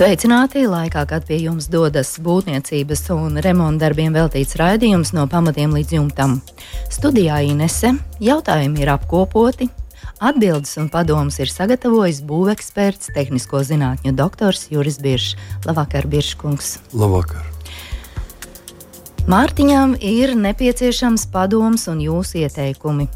Sveicināti! Laikā, kad pie jums dodas būvniecības un remonta darbiem veltīts raidījums no pamatiem līdz jumtam. Studijā Inese jautājumi ir apkopoti. Atbildes un padomus ir sagatavojis būveksperts, tehnisko zinātņu doktors Juris Biršs. Labvakar, Birškungs! Labvakar! Mārtiņam ir nepieciešams padoms un jūsu ieteikumi.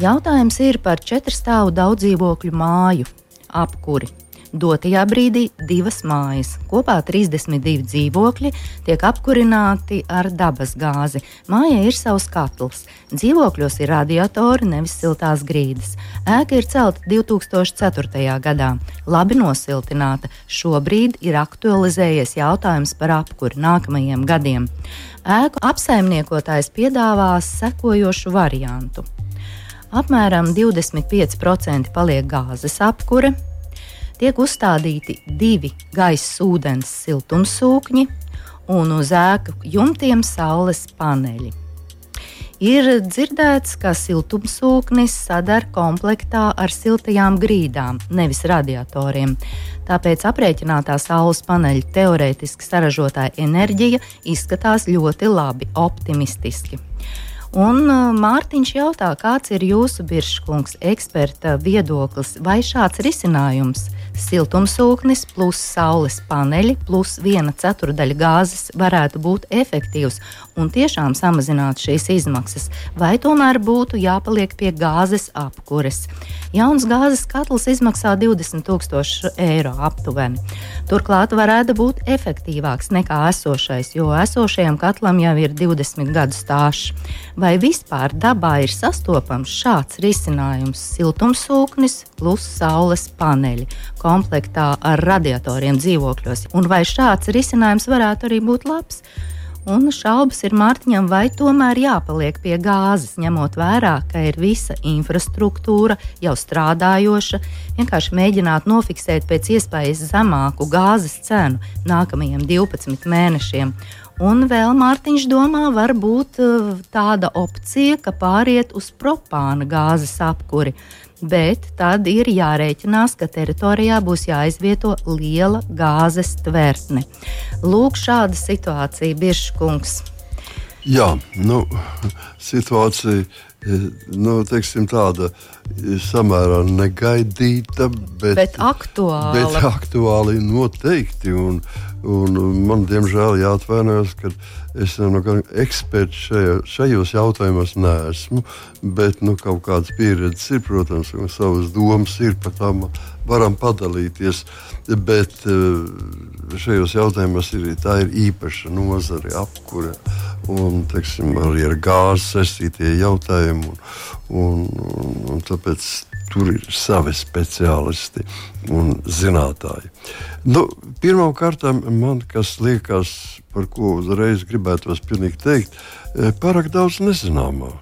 Jautājums ir par četru stāvu daudzdzīvokļu māju apkuri. Dotajā brīdī divas mājas, kopā 32 dzīvokļi, tiek apkurināti ar dabas gāzi. Mājai ir savs katls, dzīvokļos ir radiatori, nevis siltās grīdas. Ēka ir celta 2004. gadā, labi nosiltināta. Šobrīd ir aktualizējies jautājums par apkuri nākamajiem gadiem. Ēku apsaimniekotājs piedāvās sekojošu variantu. Apmēram 25% paliek gāzes apkure, tiek uzstādīti divi gaisa ūdens siltumsūkņi un uz ēku jumtiem saules paneļi. Ir dzirdēts, ka siltumsūknis sadara komplektā ar siltajām grīdām, nevis radiatoriem. Tāpēc aprēķinātā saules paneļa teorētiski saražotā enerģija izskatās ļoti labi, optimistiski. Un uh, Mārtiņš jautā, kāds ir jūsu biržkungs eksperta viedoklis, vai šāds risinājums? Siltumsūknis plus saules paneļi plus viena ceturdaļa gāzes varētu būt efektīvs un tiešām samazināt šīs izmaksas, vai tomēr būtu jāpaliek pie gāzes apkures. Jauns gāzes katls izmaksā 20,000 eiro aptuveni. Turklāt varētu būt efektīvāks nekā esošais, jo esošajam katlam jau ir 20 gadu stāsts. Vai vispār dabā ir sastopams šāds risinājums - siltumsūknis plus saules paneļi? komplektā ar radiatoriem dzīvokļos. Un vai šāds risinājums varētu arī būt labs? Un šaubas ir Mārtiņam, vai tomēr jāpaliek pie gāzes, ņemot vērā, ka ir visa infrastruktūra jau strādājoša, vienkārši mēģināt nofiksēt pēc iespējas zemāku gāzes cenu nākamajiem 12 mēnešiem. Un vēl Mārtiņš domā, var būt uh, tāda opcija, ka pāriet uz propāna gāzes apkuri bet tad ir jārēķinās, ka teritorijā būs jāizvieto liela gāzes tvertne. Lūk, šāda situācija, Biržkungs. Jā, nu, situācija nu, teiksim, tāda samērā negaidīta, bet, bet aktuāla. Bet aktuāli noteikti. Un, un man, diemžēl, jāatvainojas, ka es nu, eksperts šajā, šajos jautājumos neesmu. Bet nu, kaut kādas pieredzes ir, protams, un savas domas ir par tām varam padalīties. Bet eh, šajos jautājumos ir, ir īpaša nozare, apkūra un teiksim, arī ar gāzi saistītie jautājumi. Un, un, un tāpēc tur ir savi speciālisti un zinātāji. Nu, Pirmkārt, man kas liekas, par ko uzreiz gribētos teikt, eh, pārāk daudz nezināmā.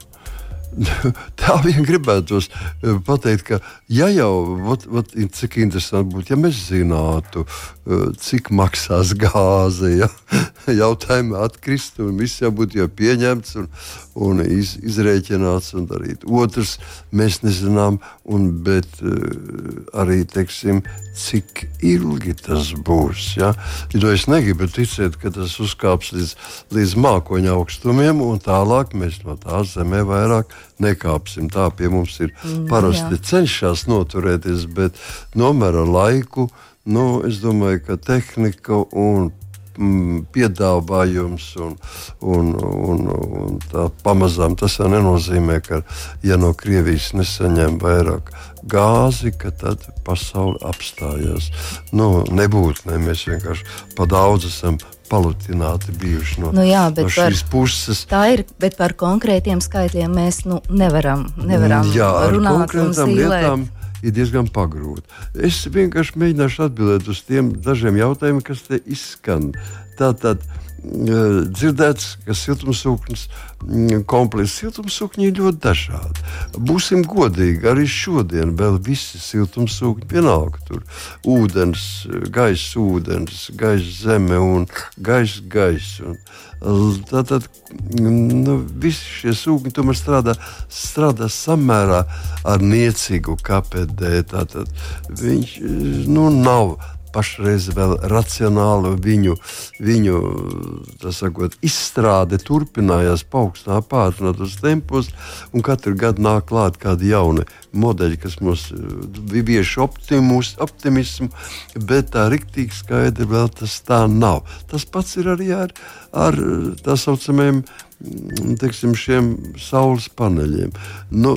Tā vien gribētos eh, pateikt, ka ja jau vat, vat, cik interesanti būtu, ja mēs zinātu, eh, cik maksās gāze, ja jautājumi atkristu un viss jau būtu jau pieņemts un, un iz, izrēķināts un darīt. Otrs, mēs nezinām, un, bet uh, arī teiksim, cik ilgi tas būs. Ja? Jo es negribu ticēt, ka tas uzkāps līdz, līdz mākoņa augstumiem, un tālāk mēs no tās zemē vairāk nekāpsim. Tā pie mums ir mm, parasti jā. cenšas noturēties, bet nomēra laiku. Nu, es domāju, ka tehnika un mm, piedāvājums un, un, un, un tā pamazām tas jau nenozīmē, ka ja no Krievijas nesaņem vairāk gāzi, ka tad pasaule apstājās. Nu, nebūtu, ne, mēs vienkārši pa daudz esam palutināti bijuši no, nu jā, no šīs par, puses. Tā ir, bet par konkrētiem skaitļiem mēs nu, nevaram, nevaram jā, runāt. Konkrētām lietām ir diezgan pagrūti. Es vienkārši mēģināšu atbildēt uz tiem dažiem jautājumiem, kas te izskan. Tātad, dzirdēts, ka siltumsūknis komplekss siltumsūkņi ir ļoti dažādi. Būsim godīgi, arī šodien vēl visi siltumsūkņi vienalga tur - ūdens, gaisa, ūdens, gaisa zeme un gaisa gaisa. Tātad nu, visi šie sūkņi tomēr strādā, strādā samērā ar niecīgu KPD. Tātad viņš nu, nav pašreiz vēl racionāli viņu, viņu sakot, izstrāde turpinājās paaugstinā, pātrinātos tempos, un katru gadu nāk klāt kādi jauni modeļi, kas mums vieš optimus, optimismu, bet tā riktīgi skaidri vēl tas tā nav. Tas pats ir arī ar, ar tā saucamajiem teiksim, šiem saules paneļiem. Nu,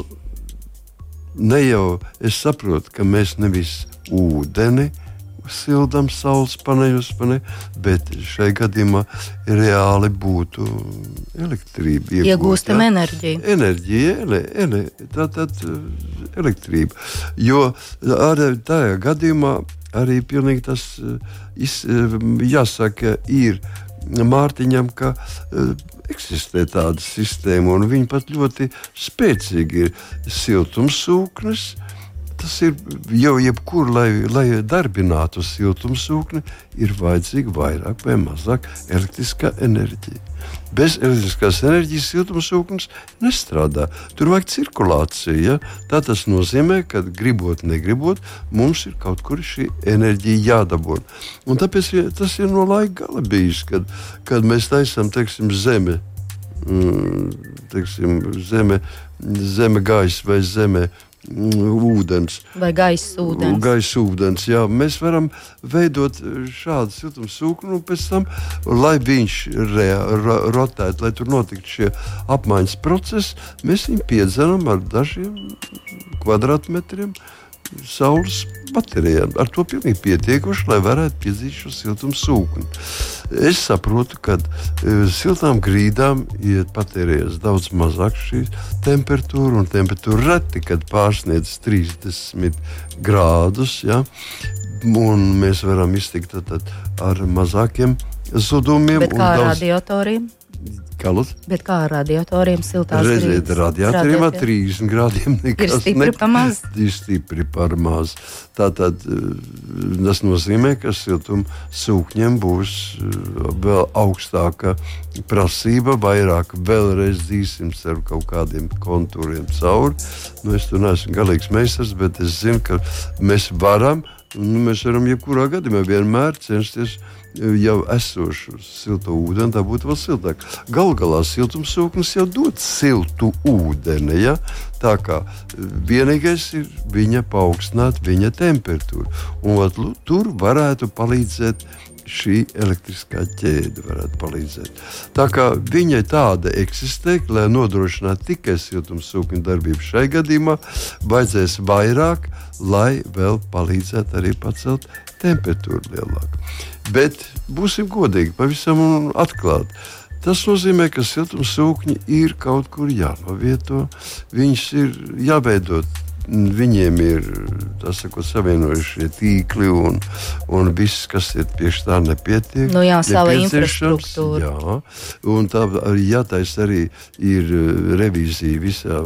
ne jau es saprotu, ka mēs nevis ūdeni, sildām saules paneļus, pane, bet šai gadījumā reāli būtu elektrība. Iegūt, Iegūstam enerģiju. Enerģija, ele, ele, tā tad elektrība. Jo arī tajā gadījumā arī pilnīgi tas is, jāsaka ir Mārtiņam, ka eksistē tāda sistēma, un viņa pat ļoti spēcīgi ir siltumsūknis, tas ir jau jebkur, lai, lai darbinātu siltumsūkni, ir vajadzīga vairāk vai mazāk elektriskā enerģija. Bez elektriskās enerģijas siltumsūknis nestrādā. Tur vajag cirkulāciju. Ja? Tā tas nozīmē, ka gribot, negribot, mums ir kaut kur šī enerģija jādabū. Un tāpēc tas ir no laika gala bijis, kad, kad mēs taisām teiksim, zemi. Mm, teiksim, zeme, zeme gaisa vai zeme ūdens. Vai gaisa ūdens. Gaisa ūdens jā. Mēs varam veidot šādu siltumsūkni, un pēc tam, lai viņš re, ro, rotētu, lai tur notiktu šie apmaiņas procesi, mēs viņu piedzenam ar dažiem kvadrātmetriem saules baterijām. Ar to pilnīgi pietiekoši, lai varētu piedzīt šo siltumu sūkni. Es saprotu, ka uh, siltām grīdām iet patērējas daudz mazāk šī temperatūra, un temperatūra reti, kad pārsniedz 30 grādus. Ja? Un mēs varam iztikt tad, tad ar mazākiem zudumiem. Bet kā daudz... radiatoriem? Kalus. Bet kā ar radiatoriem siltās Redziet, radiatoriem ar 30 grādiem nekas ir stipri ne, par maz. Ir stipri par maz. Tātad eh, tas nozīmē, ka siltuma sūkņiem būs eh, vēl augstāka prasība, vairāk vēlreiz dzīsim ar kaut kādiem kontūriem cauri. Nu, es tur neesmu galīgs meistars, bet es zinu, ka mēs varam, nu, mēs varam jebkurā gadījumā vienmēr censties jau esošu siltu ūdeni, tā būtu vēl siltāk. Galu galā siltumsūknis jau dod siltu ūdeni. Ja? Tā kā vienīgais ir viņa paaugstināt viņa temperatūru. Un at, tur varētu palīdzēt šī elektriskā ķēde varētu palīdzēt. Tā kā viņai tāda eksistē, lai nodrošinātu tikai siltumsūkņu darbību šai gadījumā, vajadzēs vairāk, lai vēl palīdzētu arī pacelt temperatūru lielāku. Bet būsim godīgi, pavisam atklāti. Tas nozīmē, ka siltumsūkņi ir kaut kur jānovieto. Viņus ir jāveido viņiem ir sakot, savienojušie tīkli un, un viss, kas ir tieši tā nepietiek. Nu jā, sava infrastruktūra. Jā, un tā arī jātaisa arī ir revīzija visā,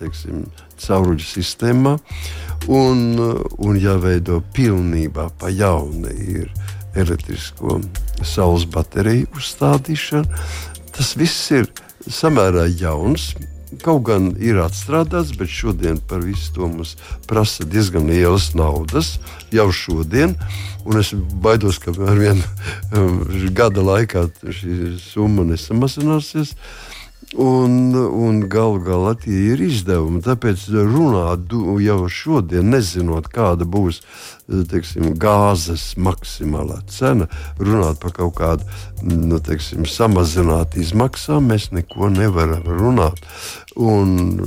teiksim, cauruļu sistēmā un, un jāveido pilnībā pa jaunu ir elektrisko saules bateriju uzstādīšana. Tas viss ir samērā jauns. Kaut gan ir atstrādāts, bet šodien par visu to mums prasa diezgan lielas naudas jau šodien. Un es baidos, ka ar vienu um, gada laikā šī summa nesamazināsies. Uh, Un, un galu galā tie ir izdevumi. Tāpēc runāt jau šodien, nezinot, kāda būs teiksim, gāzes maksimālā cena, runāt par kaut kādu nu, teiksim, samazinātu izmaksām, mēs neko nevaram runāt. Un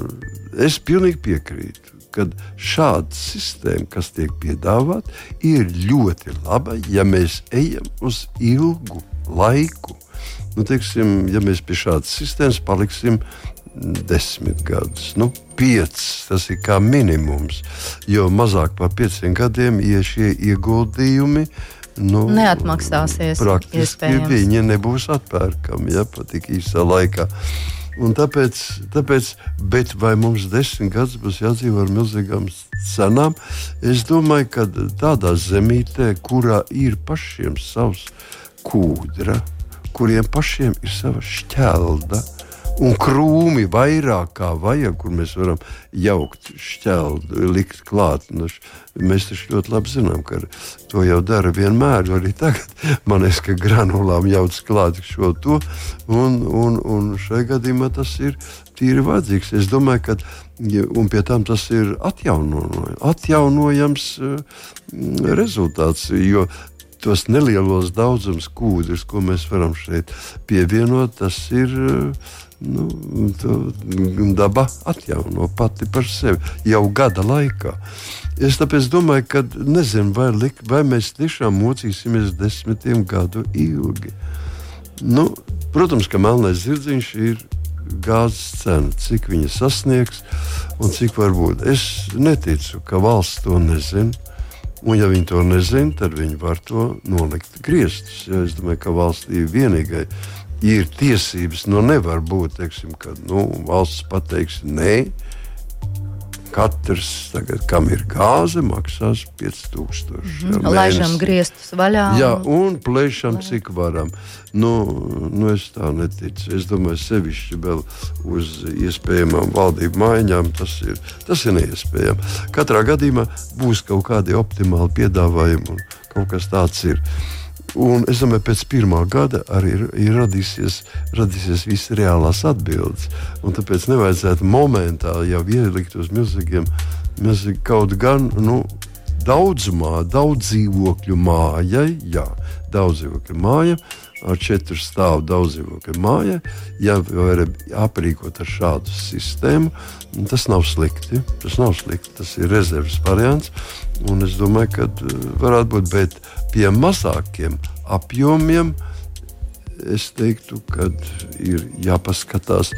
es pilnīgi piekrītu. Kad šāda sistēma, kas tiek piedāvāta, ir ļoti laba, ja mēs ejam uz ilgu laiku Nu, teiksim, ja mēs pie šādas sistēmas paliksim desmit gadus, nu, piecus, tas ir kā minimums. Jo mazāk par pieciem gadiem, ja šie ieguldījumi nu, neatmaksāsies. Praktiski viņi nebūs atpērkami ja, pat tik īsā laikā. Un tāpēc, tāpēc, bet vai mums desmit gadus būs jādzīvo ar milzīgām cenām? Es domāju, ka tādā zemītē, kurā ir pašiem savs kūdra, kuriem pašiem ir sava šķelda, un krūmi vairāk kā vajag, kur mēs varam jaukt šķeldu, likt klāt. Nu, mēs taču ļoti labi zinām, ka to jau dara vienmēr. Arī tagad man ir, ka granulām jauc klāt šo to, un, un, un šajā gadījumā tas ir tīri vajadzīgs. Es domāju, ka un pie tam tas ir atjaunojams, atjaunojams uh, rezultāts. Jo tos nelielos daudzumus kūdrus, ko mēs varam šeit pievienot, tas ir uh, nu, daba atjauno pati par sevi jau gada laikā. Es tāpēc domāju, ka nezinu, vai, lik, vai mēs tiešām mocīsimies desmitiem gadu ilgi. Nu, protams, ka melnais zirdziņš ir gāzes cena, cik viņa sasniegs un cik var būt. Es neticu, ka valsts to nezina. Un, ja viņi to nezina, tad viņi var to nolikt griestus. Ja, es domāju, ka valstī vienīgai ir tiesības. Nu, nevar būt, teiksim, ka nu, valsts pateiks, nē, katrs, tagad, kam ir gāze, maksās 5000. Mm -hmm. Laižam griestus vaļā. Jā, un plēšam, cik varam. Nu, nu, es tā neticu. Es domāju, sevišķi vēl uz iespējamām valdību maiņām tas ir, tas ir neiespējami. Katrā gadījumā būs kaut kādi optimāli piedāvājumi, un kaut kas tāds ir. Un es domāju, pēc pirmā gada arī ir, ir radīsies, radīsies visas reālās atbildes. Un tāpēc nevajadzētu momentāli jau ielikt uz milzīgiem, milzīgi kaut gan nu, daudzumā, daudz dzīvokļu mājai, jā, daudz dzīvokļu mājai ar četru stāvu daudzdzīvokļu māju, ja var aprīkot ar šādu sistēmu, tas nav slikti. Tas nav slikti, tas ir rezerves variants. Un es domāju, ka eh, varētu būt, bet pie mazākiem apjomiem es teiktu, ka ir jāpaskatās,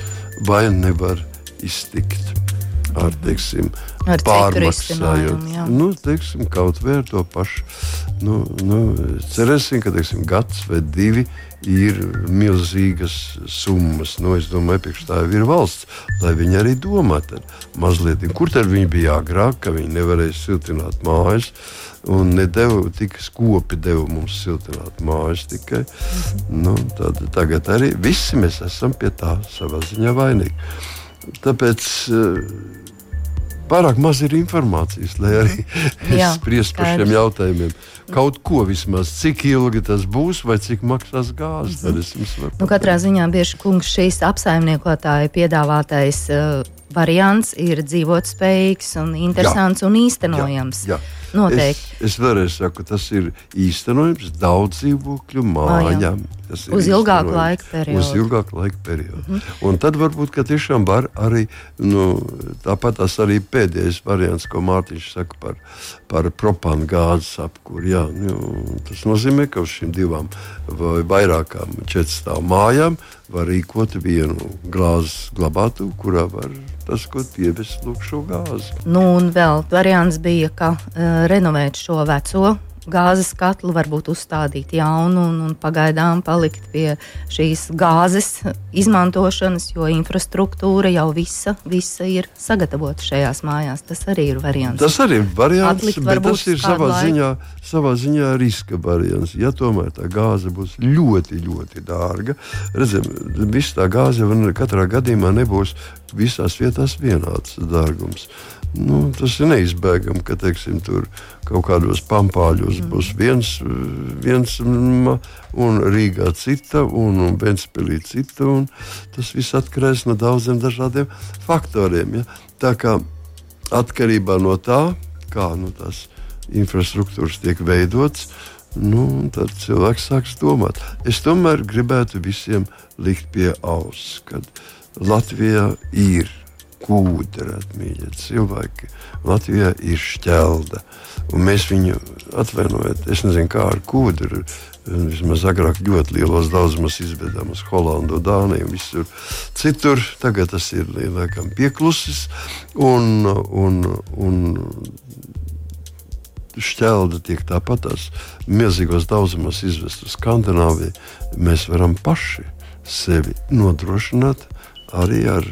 vai nevar iztikt ar, teiksim, ar pārmaksājot. Nu, teiksim, kaut vai ar to pašu. Nu, nu, cerēsim, ka teiksim, gads vai divi ir milzīgas summas. Nu, es domāju, ka tā ir valsts, lai viņi arī domā mazliet, kur tad viņi bija agrāk, ka viņi nevarēja siltināt mājas. Un nedēļu tik skopi deva mums siltināt mājas tikai. Nu, tad, tagad arī visi mēs esam pie tā savā ziņā vainīgi. Tāpēc uh, pārāk maz ir informācijas, lai arī es spriestu par šiem jautājumiem. Kaut ko vismaz, cik ilgi tas būs, vai cik maksās gāze. Mm -hmm. nu, katrā ziņā bieži kungs šīs apsaimniekotāja piedāvātais uh, variants ir dzīvotspējīgs un interesants jā. un īstenojams. Jā, jā. Noteikti. Es, es vēlreiz saku, tas ir īstenojams daudz dzīvokļu mājām. Uz ilgāku laiku periodu. Uz ilgāku laiku periodu. Mm -hmm. Un tad varbūt tiešām var arī nu, tāpat tas arī pēdējais variants, ko Mārtiņš saka par, par propānu gāzes apkūru. Jā, nu, tas nozīmē, ka uz šīm divām vai vairākām četrstāvu mājām var rīkot vienu glāzes glabātu, kurā var tas, ko pievest lūk šo gāzi. Nu, un vēl variants bija, ka uh, renovēt šo veco gāzes katlu, varbūt uzstādīt jaunu un, un pagaidām palikt pie šīs gāzes izmantošanas, jo infrastruktūra jau visa, visa ir sagatavota šajās mājās. Tas arī ir variants. Tas arī ir variants, Atlikt, bet tas ir savā laiku. ziņā, savā ziņā riska variants. Ja tomēr tā gāze būs ļoti, ļoti dārga, redzam, viss tā gāze katrā gadījumā nebūs visās vietās vienāds dārgums. Nu, tas ir neizbēgami, ka teiksim, tur kaut kādos pampāļos mm. būs viens, viens un Rīgā cita, un, un Benspīlī cita. Un tas viss atkarīgs no daudziem dažādiem faktoriem. Ja? Tā kā atkarībā no tā, kā nu, tās infrastruktūras tiek veidotas, nu, tad cilvēks sāks domāt. Es tomēr gribētu visiem likt pie auss, ka Latvijā ir kūdra, mīļie cilvēki. Latvijā ir šķelda. Un mēs viņu atvainojam, es nezinu, kā ar kūdru. Vismaz agrāk ļoti lielos daudzumos izvedām uz Holandu, Dāniju visur citur. Tagad tas ir lielākam pieklusis. Un, un, un šķelda tiek tāpat tās milzīgos daudzumos izvest uz Skandināviju, mēs varam paši sevi nodrošināt arī ar,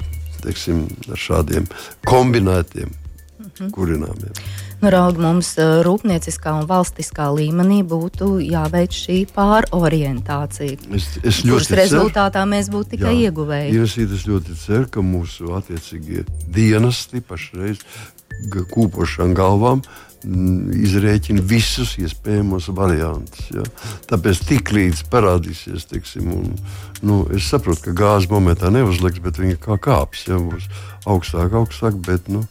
teiksim, ar šādiem kombinētiem mhm. kurināmiem. Nu, Raugi mums eh, rūpnieciskā un valstiskā līmenī būtu jāveic šī pārorientācija. Es, es kuras ceru, rezultātā mēs būtu tikai jā, ieguvēji. Ienesīt, es ļoti ceru, ka mūsu attiecīgie dienesti pašreiz kūpošām galvām mm, izrēķina visus iespējamos variantus. Ja? Tāpēc tik līdz parādīsies, teiksim, un, nu, es saprotu, ka gāzi momentā neuzliks, bet viņa kā kāps, ja būs augstāk, augstāk. Bet, nu,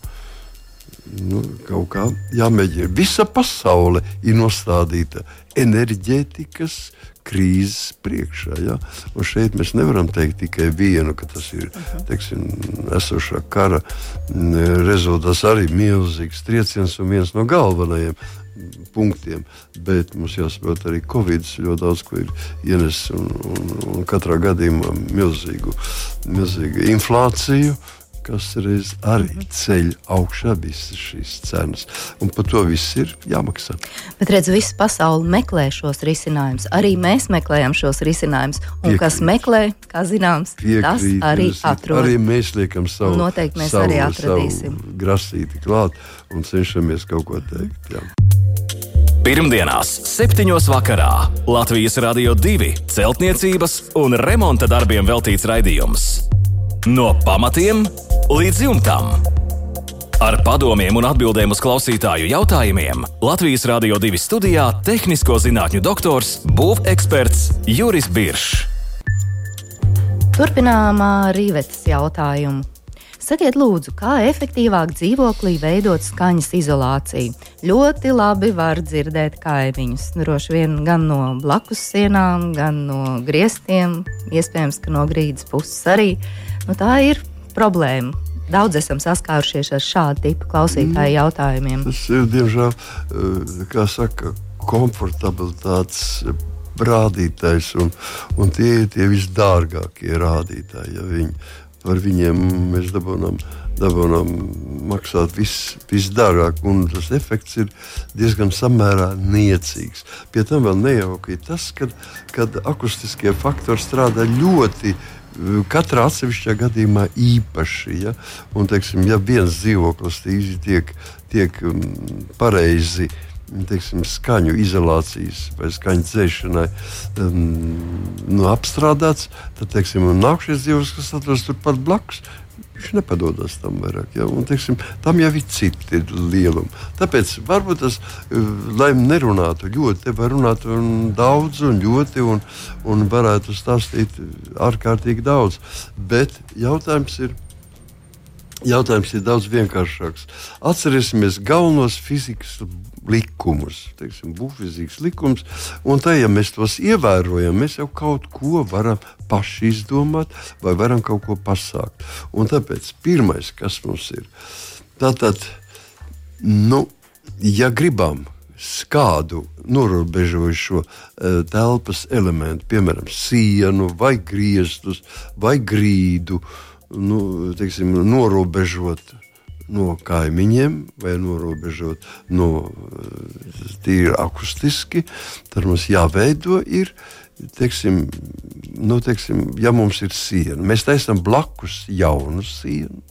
nu, kaut kā jāmēģina. Visa pasaule ir nostādīta enerģētikas krīzes priekšā. Ja? Un šeit mēs nevaram teikt tikai vienu, ka tas ir teiksim, esošā kara rezultāts arī milzīgs trieciens un viens no galvenajiem. Punktiem, bet mums jāsaprot, arī Covid ļoti daudz ko ir ienesis un, un, un katrā gadījumā milzīgu, milzīgu inflāciju. Uh, kas reiz arī -hmm. ceļ augšā visas šīs cenas. Un par to viss ir jāmaksā. Bet redz, visa pasaule meklē šos risinājumus. Arī mēs meklējam šos risinājumus. Un Piekrīt. kas meklē, kā zināms, Piekrīt, tas arī atrod. Arī mēs liekam savu, un noteikti mēs savu, arī atradīsim. Grasīti klāt un cenšamies kaut ko teikt. Jā. Pirmdienās, 7. vakarā Latvijas Rādio 2 celtniecības un remonta darbiem veltīts raidījums. No pamatiem līdz jumtam. Ar padomiem un atbildēm uz klausītāju jautājumiem Latvijas Rādio 2 studijā - tehnisko zinātņu doktors, būveksperts Juris Biršs. Turpinām Rīvetes jautājumu. Sakiet, lūdzu, kā efektīvāk dzīvoklī veidot skaņas izolāciju? Ļoti labi var dzirdēt kaimiņus. Droši vien gan no blakus sienām, gan no griestiem, iespējams, ka no grīdas puses arī. Nu, tā ir problēma. Daudz esam saskārušies ar šādu tipu klausītāju mm. jautājumiem. Tas ir diemžēl, eh, kā saka, komfortabilitātes rādītājs, un, un tie ir tie visdārgākie rādītāji. Ja viņi, par viņiem mēs dabūjām dabūjām maksāt vis, visdārgāk, un tas efekts ir diezgan samērā niecīgs. Pie tam vēl nejauki tas, ka akustiskie faktori strādā ļoti katrā atsevišķā gadījumā īpaši. Ja, un, teiksim, ja viens dzīvoklis tiek, tiek um, pareizi teiksim, skaņu izolācijas vai skaņu dzēšanai um, nu, apstrādāts, tad teiksim, nākamais dzīvoklis, kas atrodas turpat blakus, Viņš nepadodas tam vairāk. Ja? Un, teiksim, tam jau ir citi lielumi. Tāpēc varbūt tas, eh, lai nerunātu ļoti, var runāt un daudz un ļoti, un, un varētu stāstīt ārkārtīgi daudz. Bet jautājums ir. Jautājums ir daudz vienkāršāks. Atcerēsimies galvenos fizikas likumus, teiksim, buļbuļsaktas likums. Un tā, ja mēs tos ievērojam, mēs jau kaut ko varam paši izdomāt, vai varam kaut ko pasākt. Un tāpēc pirmais, kas mums ir, tātad, nu, ja gribam kādu norobežojušo uh, telpas elementu, piemēram, sienu, vai griestus, vai grīdu, nu, teiksim, norobežot no kaimiņiem vai norobežot no eh, tīri akustiski, tad mums jāveido ir. Teiksim, nu, teiksim, ja mums ir siena, mēs taisām blakus jaunu sienu,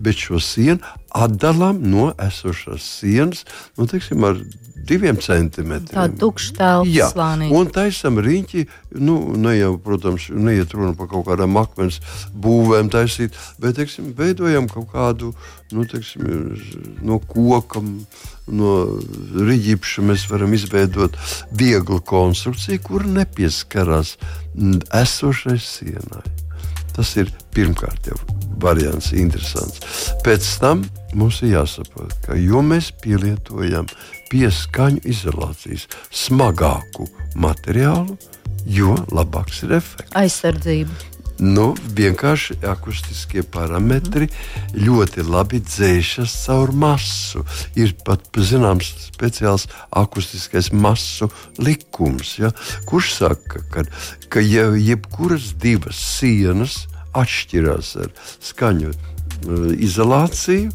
bet šo sienu atdalām no esošās sienas nu, teiksim, ar diviem centimetriem. Tā tukša telpa slānī. Un taisam riņķi, nu, ne jau, protams, neiet runa par kaut kādām akmens būvēm taisīt, bet, teiksim, veidojam kaut kādu, nu, teiksim, no koka, no riģipša mēs varam izveidot vieglu konstrukciju, kur nepieskarās esošai sienai. Tas ir pirmkārt jau variants, interesants. Pēc tam mums ir jāsaprot, ka jo mēs pielietojam pieskaņu izolācijas smagāku materiālu, jo labāks ir efekts. Aizsardzība. Nu, vienkārši akustiskie parametri mm. ļoti labi dzēšas caur masu. Ir pat zināms speciāls akustiskais masu likums, ja, kurš saka, ka, ka ja jebkuras divas sienas atšķirās ar skaņu uh, izolāciju,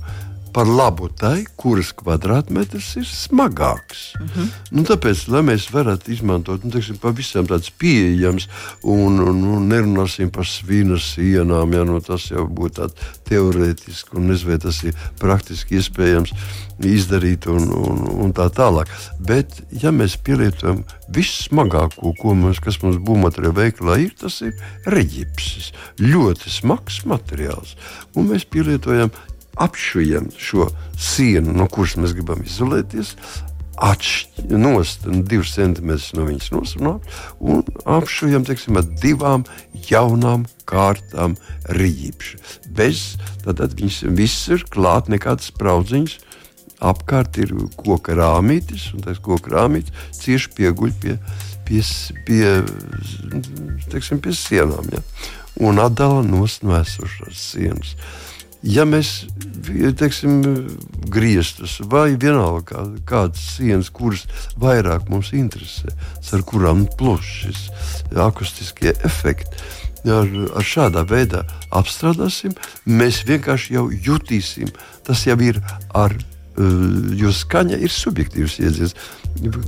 par labu tai, kuras kvadrātmetrs ir smagāks. Uh -huh. nu, tāpēc, lai mēs varētu izmantot nu, teiksim, pavisam tāds pieejams un, un, un nerunāsim par svīna sienām, ja nu, tas jau būtu tāds teorētiski un nezinu, vai tas ir praktiski iespējams izdarīt un, un, un tā tālāk. Bet, ja mēs pielietojam vissmagāko, ko mums, kas mums būvmateriāla veikalā ir, tas ir reģipsis. Ļoti smags materiāls. Un mēs pielietojam apšujam šo sienu, no kuras mēs gribam izolēties, atšķirt divus centimetrus no viņas nosprāst un apšujam teiksim, ar divām jaunām kārtām rīpšu. Bez tad viņas viss ir klāt, nekādas spraudziņas. Apkārt ir koka rāmītis, un tas koka rāmītis cieši pieguļ pie, pie, pie, teiksim, pie sienām. Ja? Un atdala no esošās sienas. Uh, ja mēs teiksim, griestus vai vienalga kā, kādas sienas, kuras vairāk mums interesē, ar kurām plūš šis akustiskie efekti. Ar, ar šādā veidā apstrādāsim, mēs vienkārši jau jutīsim. Tas jau ir ar Eh, jo skaņa ir subjektīvs iedziens.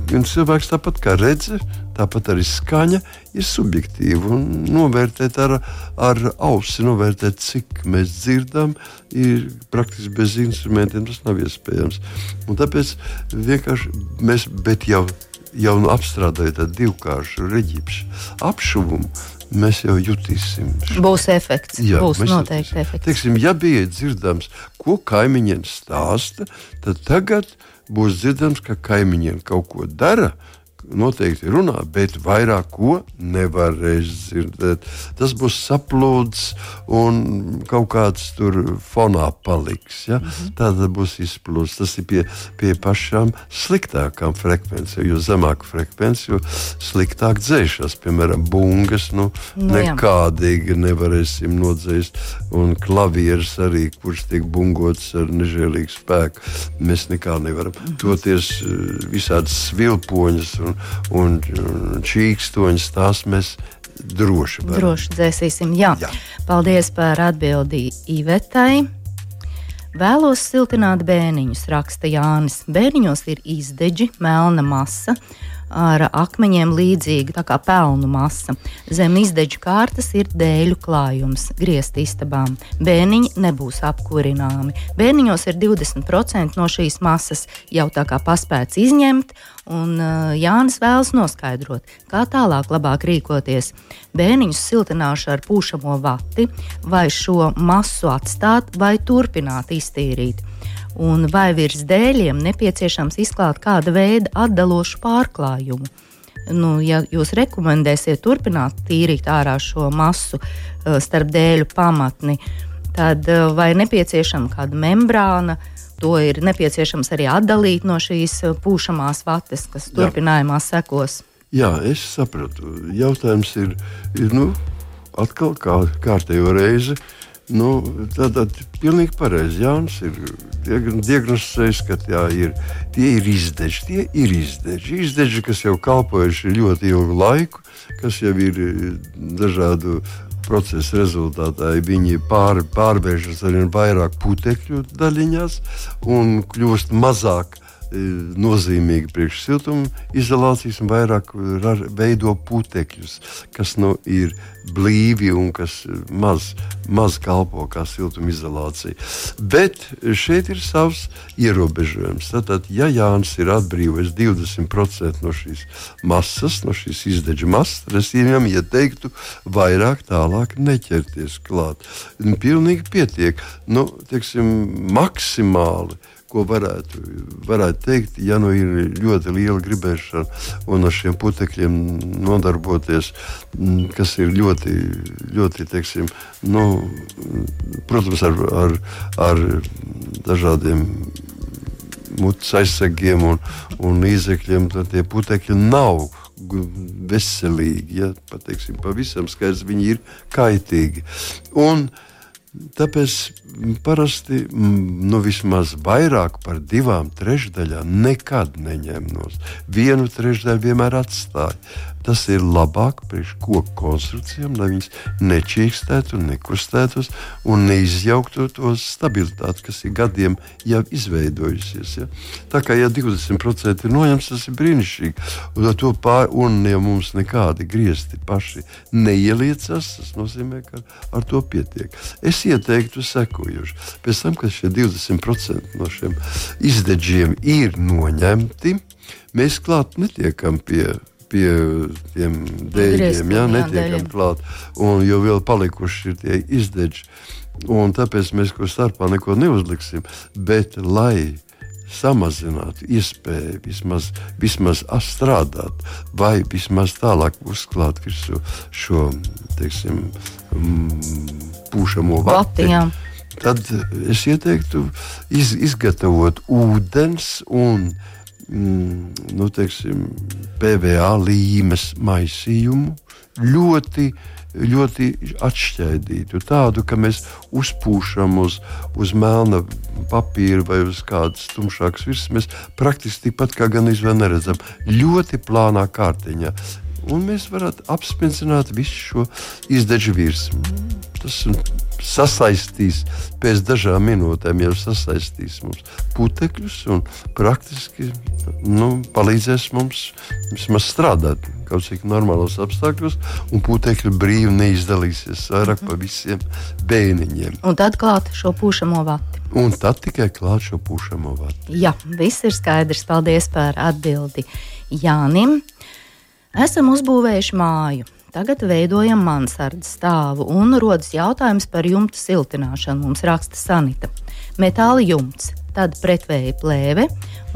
Gan cilvēks tāpat kā redzes, tāpat arī skaņa ir subjektīva. Novērtēt ar, ar ausi, novērtēt, cik mēs dzirdam, ir praktiski bez instrumentiem tas nav iespējams. Un tāpēc vienkārši mēs jau, jau apstrādājot divkāršu reģipšu apšuvumu mēs jau jutīsim. Būs efekts. Jā, būs noteikti jutīsim. efekts. Teiksim, ja bija dzirdams, ko kaimiņiem stāsta, tad tagad būs dzirdams, ka kaimiņiem kaut ko dara noteikti runā, bet vairāk ko nevarēs dzirdēt. Tas būs saplūds un kaut kāds tur fonā paliks. Ja? Mm -hmm. Tāda būs izplūds. Tas ir pie, pie pašām sliktākām frekvencēm. Jo zemāka frekvence, jo sliktāk dzēšas. Piemēram, bungas nu, nu, nekādīgi nevarēsim nodzēst. Un klavieris arī, kurš tiek bungots ar nežēlīgu spēku, mēs nekā nevaram. Mm -hmm. Toties eh, visādas svilpoņas un un, čīkstoņus tās mēs droši varam. Droši dzēsīsim, jā. jā. Paldies par atbildi Ivetai. Vēlos siltināt bēniņus, raksta Jānis. Bēniņos ir izdeģi, melna masa, ar akmeņiem līdzīga, tā kā pelnu masa. Zem izdeģu kārtas ir dēļu klājums, griezt istabām. Bēniņi nebūs apkurināmi. Bēniņos ir 20% no šīs masas jau tā kā paspēts izņemt, un uh, Jānis vēlas noskaidrot, kā tālāk labāk rīkoties. Bēniņus siltināšu ar pūšamo vati, vai šo masu atstāt, vai turpināt iztīrīt un vai virs dēļiem nepieciešams izklāt kāda veida atdalošu pārklājumu. Nu, ja jūs rekomendēsiet turpināt tīrīt ārā šo masu uh, starp dēļu pamatni, tad uh, vai nepieciešama kāda membrāna, to ir nepieciešams arī atdalīt no šīs uh, pūšamās vates, kas turpinājumā sekos. Jā, es sapratu. Jautājums ir, ir nu, atkal kā kārtējo reizi. Nu, Tātad pilnīgi pareizi. Jānis ir diagnosticējis, ka jā, ir, tie ir izdeži. Tie ir izdeži. izdeži, kas jau kalpojuši ļoti ilgu laiku, kas jau ir eh, dažādu procesa rezultātā viņi pār, pārvēršas ar vien vairāk putekļu daļiņās un kļūst mazāk nozīmīgi priekš siltuma izolācijas un vairāk veido putekļus, kas nu, ir blīvi un kas maz, maz kalpo kā siltuma izolācija. Bet šeit ir savs ierobežojums. Tātad, ja Jānis ir atbrīvojis 20% no šīs masas, no šīs izdeģa masas, tad es viņam ieteiktu vairāk tālāk neķerties klāt. Pilnīgi pietiek. Nu, teiksim, maksimāli ko varētu, varētu teikt, ja nu ir ļoti liela gribēšana un ar šiem putekļiem nodarboties, mm, kas ir ļoti, ļoti teiksim, nu, protams, ar, ar, ar dažādiem mutes aizsegiem un, un līdzekļiem, tad tie putekļi nav veselīgi. Ja, pateiksim, pavisam skaidrs, viņi ir kaitīgi. Un, uh, Tāpēc parasti nu, vismaz vairāk par divām trešdaļām nekad neņem no. Vienu trešdaļu vienmēr atstāja. Tas ir labāk priekš koku konstrukcijām, lai viņas nečīkstētu, nekustētos un neizjauktu to stabilitāti, kas ir gadiem jau izveidojusies. Ja? Tā kā ja 20% ir noņemts, tas ir brīnišķīgi. Un, pār, un ja mums nekādi griezti paši neieliecas, tas nozīmē, ka ar to pietiek. Es ieteiktu sekojuši. Pēc tam, kad šie 20% no šiem izdeģiem ir noņemti, mēs klāt netiekam pie pie tiem dēļiem, ja netiekam klāt, un jo vēl palikuši ir tie izdeģi. Un tāpēc mēs ko starpā neko neuzliksim. Bet, lai samazinātu iespēju vismaz, vismaz strādāt, vai vismaz tālāk uzklāt visu šo teiksim, mm, pūšamo vati, tad es ieteiktu iz, izgatavot ūdens un ūdens mm, nu, teiksim, PVA līmes maisījumu ļoti, ļoti atšķaidītu. Tādu, ka mēs uzpūšam uz, uz melna papīra vai uz kādas tumšākas virsmas, mēs praktiski tikpat kā gan izvēl neredzam. Ļoti plānā kārtiņā. Un mēs varētu apspēcināt visu šo izdeģu virsmu. Tas sasaistīs pēc dažām minūtēm, jau sasaistīs mums putekļus un praktiski nu, palīdzēs mums vismaz strādāt kaut cik normālos apstākļos, un putekļi brīvi neizdalīsies vairāk pa visiem bēniņiem. Un tad klāt šo pušamo vati. Un tad tikai klāt šo pušamo vati. Jā, viss ir skaidrs. Paldies par atbildi Jānim. Esam uzbūvējuši māju Tagad veidojam mansardas stāvu un rodas jautājums par jumta siltināšanu. Mums raksta sanita. Metāla jumts, tad pretvēja plēve,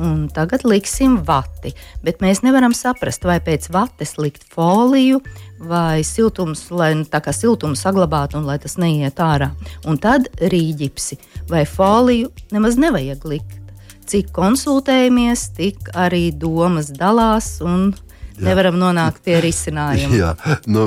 un tagad liksim vati. Bet mēs nevaram saprast, vai pēc vates likt foliju vai siltums, lai nu, tā kā siltumu saglabātu un lai tas neiet ārā. Un tad rīģipsi vai foliju nemaz nevajag likt. Cik konsultējamies, tik arī domas dalās un Jā. nevaram nonākt pie risinājuma. Jā, nu,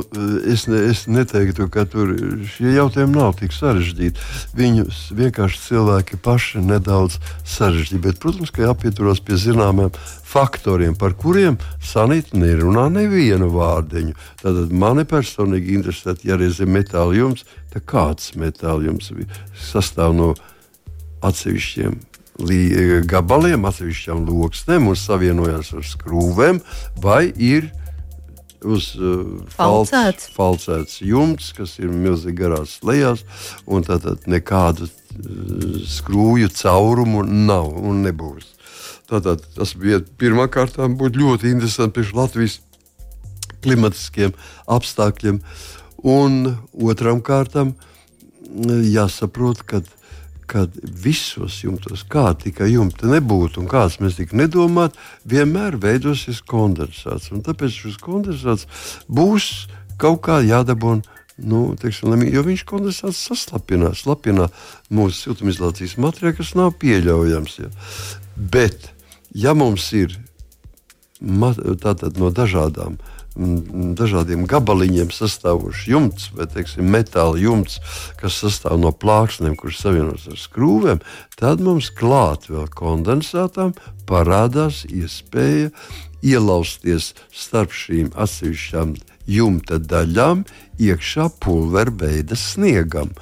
es, ne, es neteiktu, ka tur šie jautājumi nav tik sarežģīti. Viņus vienkārši cilvēki paši nedaudz sarežģīti. Bet, protams, ka jāpieturas pie zināmiem faktoriem, par kuriem Sanita nerunā nevienu vārdiņu. Tad mani personīgi interesē, ja reiz ir metāla jums, tad kāds metāla jums sastāv no atsevišķiem gabaliem, atsevišķām loksnēm un savienojās ar skrūvēm, vai ir uz uh, falcēts. falcēts jumts, kas ir milzīgi garās lejās, un tātad nekādu uh, skrūju caurumu nav un nebūs. Tātad tas bija pirmā kārtā, būtu ļoti interesanti priekš Latvijas klimatiskiem apstākļiem, un otram kārtam jāsaprot, ka kad visos jumtos, kā tikai jumta nebūtu un kāds mēs tik nedomātu, vienmēr veidosies kondensāts. Un tāpēc šis kondensāts būs kaut kā jādabūna. Nu, teiksim, jo viņš kondensāts saslapinās, slapinā mūsu siltumizolācijas materiālu, kas nav pieļaujams. Ja. Bet, ja mums ir no dažādām uh, dažādiem gabaliņiem sastāvošs jumts, vai teiksim, metāla jumts, kas sastāv no plāksnēm, kuras savienotas ar skrūvēm, tad mums klāt vēl kondensātām parādās iespēja ielausties starp šīm atsevišķām jumta daļām iekšā pulverveida sniegam.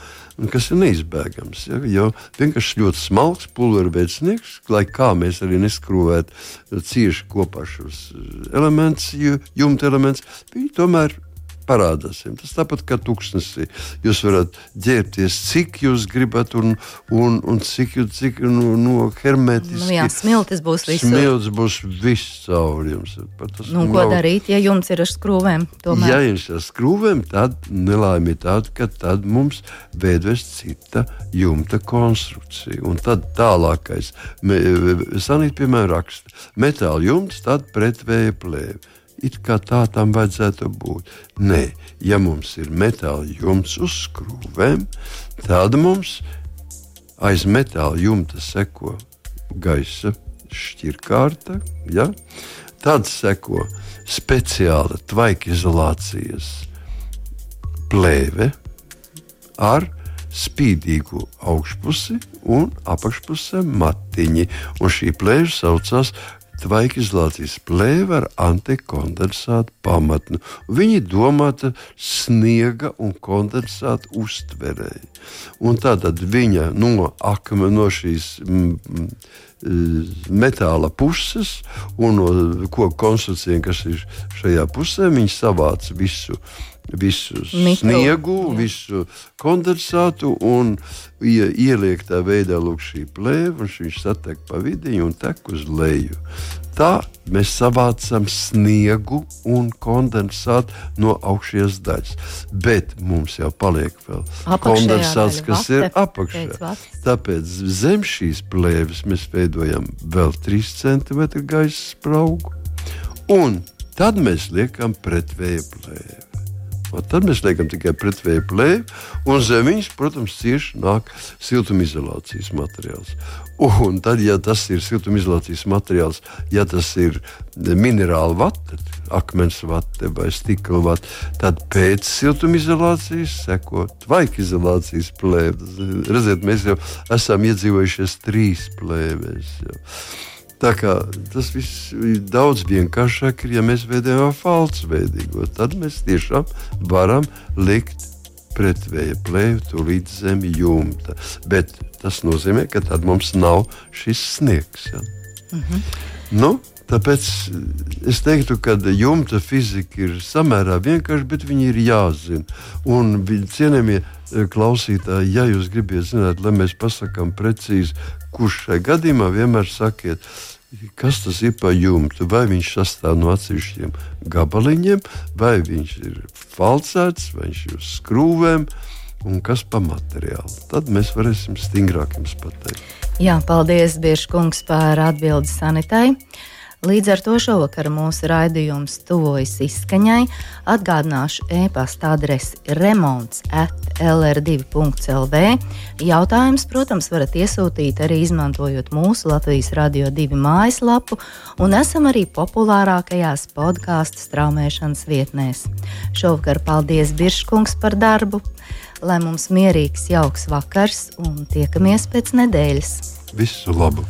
Kas ir neizbēgams. Ja? Jo vienkārši ļoti smalks pulverveids sniegs, lai kā mēs arī neskrūvētu cieši kopā šos elementus, jumta elements, viņi tomēr parādās. Tas tāpat kā tuksnesī. Jūs varat ģērbties, cik jūs gribat, un, un, un cik, cik nu, no hermetiski. Nu, jā, smiltis būs visur. Smiltis būs viss caur jums. Nu, ko nav... darīt, ja jums ir ar skrūvēm? Tomēr? Ja jums ir ar skrūvēm, tad nelaime ir tāda, ka tad mums veidojas cita jumta konstrukcija. Un tad tālākais, sanīt, piemēram, raksta metāla jumts, tad pretvēja plēve it kā tā tam vajadzētu būt. Nē, ja mums ir metāla jumts uz skrūvēm, tad mums aiz metāla jumta seko gaisa šķirkārta, ja? tad seko speciāla tvaika izolācijas plēve ar spīdīgu augšpusi un apakšpusē matiņi. Un šī plēve saucās tvaikizolācijas plēve ar antikondensātu pamatni. Viņi domāta sniega un kondensātu uztverēji. Un tātad viņa no akme, no šīs mm, mm, metāla puses un no koku konstrukcijiem, kas ir šajā pusē, viņi savāca visu visu Mikro, sniegu, jā. visu kondensātu un ieliek tā veidā šī plēve, un viņš satek pa vidiņu un tek uz leju. Tā mēs savācam sniegu un kondensātu no augšējās daļas. Bet mums jau paliek vēl kondensāts, kas vate, ir apakšā. Tāpēc zem šīs plēves mēs veidojam vēl 3 cm gaisa spraugu. Un tad mēs liekam pretvēja plēvi. Un tad mēs liekam tikai pretvēju plēvi, un zem viņas, protams, cieši nāk siltumizolācijas materiāls. Un tad, ja tas ir siltumizolācijas materiāls, ja tas ir minerāla vata, akmens vata vai stikla vata, tad pēc siltumizolācijas seko tvaikizolācijas plēve. Redziet, mēs jau esam iedzīvojušies trīs plēvēs. Jau. Tā kā tas viss ir daudz vienkāršāk, ja mēs veidojam falsveidīgo. Tad mēs tiešām varam likt pretvēja plēvi līdz zem jumta. Bet tas nozīmē, ka tad mums nav šis sniegs. Ja? Mm -hmm. nu, tāpēc es teiktu, ka jumta fizika ir samērā vienkārša, bet viņi ir jāzina. Un cienījamie e, klausītāji, ja jūs gribat zināt, lai mēs pasakām precīzi, kurš šajā gadījumā vienmēr sakiet, Kas tas ir par jumtu? Vai viņš sastāv no atsevišķiem gabaliņiem, vai viņš ir falcēts, vai viņš ir uz skrūvēm, un kas par materiālu. Tad mēs varēsim stingrāk jums pateikt. Jā, paldies, Biržkungs, par atbildi sanitai. Līdz ar to šovakar mūsu raidījums tuvojas izskaņai. Atgādināšu e-pasta adresi remonds at lr2.lv. Jautājums, protams, varat iesūtīt arī izmantojot mūsu Latvijas Radio 2 mājaslapu, un esam arī populārākajās podkāstu straumēšanas vietnēs. Šovakar paldies Biržkungs par darbu! Lai mums mierīgs, jauks vakars un tiekamies pēc nedēļas! Visu labu!